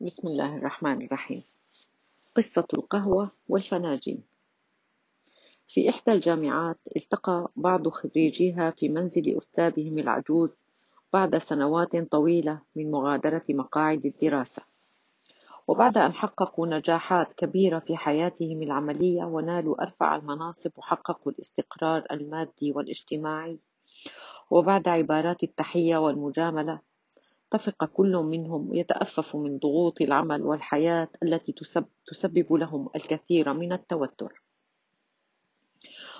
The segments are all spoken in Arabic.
بسم الله الرحمن الرحيم. قصة القهوة والفناجين. في إحدى الجامعات التقى بعض خريجيها في منزل أستاذهم العجوز بعد سنوات طويلة من مغادرة مقاعد الدراسة. وبعد أن حققوا نجاحات كبيرة في حياتهم العملية ونالوا أرفع المناصب وحققوا الاستقرار المادي والاجتماعي. وبعد عبارات التحية والمجاملة طفق كل منهم يتأفف من ضغوط العمل والحياة التي تسبب لهم الكثير من التوتر.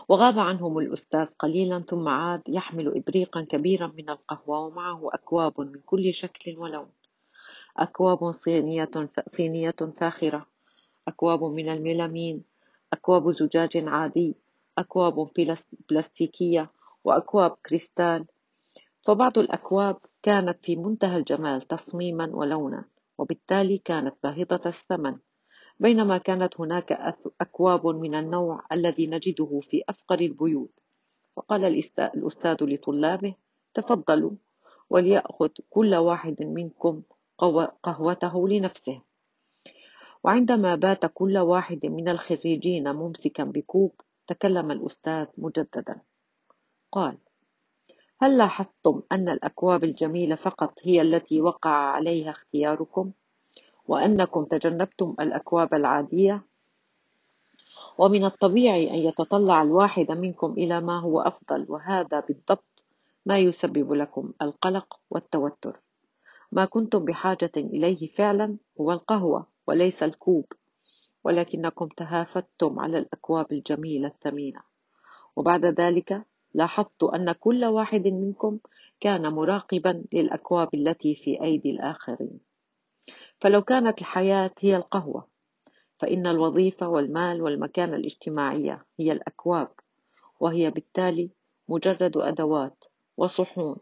وغاب عنهم الأستاذ قليلا ثم عاد يحمل إبريقا كبيرا من القهوة ومعه أكواب من كل شكل ولون. أكواب صينية صينية فاخرة. أكواب من الميلامين. أكواب زجاج عادي. أكواب بلاستيكية. وأكواب كريستال. فبعض الأكواب كانت في منتهى الجمال تصميما ولونا وبالتالي كانت باهظة الثمن. بينما كانت هناك أكواب من النوع الذي نجده في أفقر البيوت. وقال الأستاذ لطلابه تفضلوا وليأخذ كل واحد منكم قهوته لنفسه. وعندما بات كل واحد من الخريجين ممسكا بكوب تكلم الأستاذ مجددا. قال هل لاحظتم أن الأكواب الجميلة فقط هي التي وقع عليها اختياركم؟ وأنكم تجنبتم الأكواب العادية؟ ومن الطبيعي أن يتطلع الواحد منكم إلى ما هو أفضل وهذا بالضبط ما يسبب لكم القلق والتوتر. ما كنتم بحاجة إليه فعلا هو القهوة وليس الكوب ولكنكم تهافتم على الأكواب الجميلة الثمينة. وبعد ذلك لاحظت أن كل واحد منكم كان مراقبا للأكواب التي في أيدي الآخرين. فلو كانت الحياة هي القهوة فإن الوظيفة والمال والمكانة الاجتماعية هي الأكواب وهي بالتالي مجرد أدوات وصحون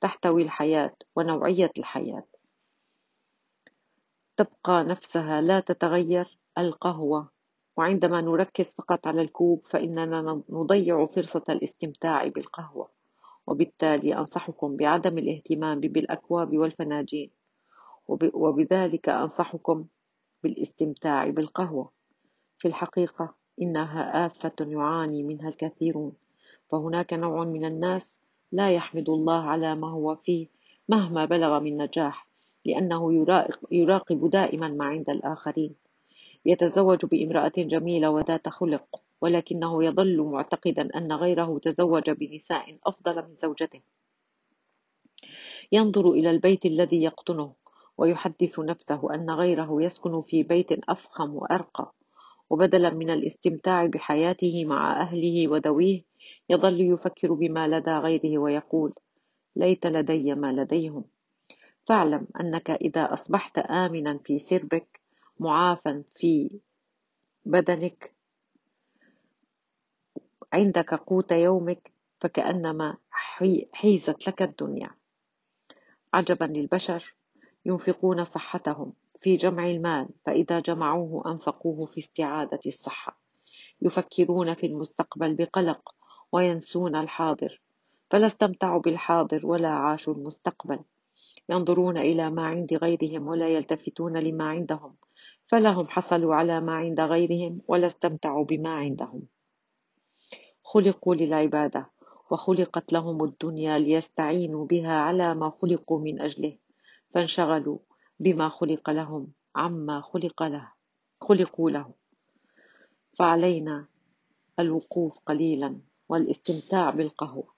تحتوي الحياة ونوعية الحياة. تبقى نفسها لا تتغير القهوة وعندما نركز فقط على الكوب فإننا نضيع فرصة الاستمتاع بالقهوة. وبالتالي أنصحكم بعدم الاهتمام بالأكواب والفناجين. وبذلك أنصحكم بالاستمتاع بالقهوة. في الحقيقة إنها آفة يعاني منها الكثيرون. فهناك نوع من الناس لا يحمد الله على ما هو فيه مهما بلغ من نجاح لأنه يراقب دائما ما عند الآخرين. يتزوج بامرأة جميلة وذات خلق ولكنه يظل معتقدا أن غيره تزوج بنساء أفضل من زوجته. ينظر إلى البيت الذي يقطنه ويحدث نفسه أن غيره يسكن في بيت أفخم وأرقى وبدلا من الاستمتاع بحياته مع أهله وذويه يظل يفكر بما لدى غيره ويقول ليت لدي ما لديهم. فاعلم أنك إذا أصبحت آمنا في سربك معافى في بدنك عندك قوت يومك فكأنما حيزت لك الدنيا. عجبا للبشر ينفقون صحتهم في جمع المال فإذا جمعوه أنفقوه في استعادة الصحة. يفكرون في المستقبل بقلق وينسون الحاضر. فلا استمتعوا بالحاضر ولا عاشوا المستقبل. ينظرون إلى ما عند غيرهم ولا يلتفتون لما عندهم فلهم حصلوا على ما عند غيرهم ولا استمتعوا بما عندهم. خلقوا للعبادة وخلقت لهم الدنيا ليستعينوا بها على ما خلقوا من أجله فانشغلوا بما خلق لهم عما خلق له خلقوا له. فعلينا الوقوف قليلا والاستمتاع بالقهوة.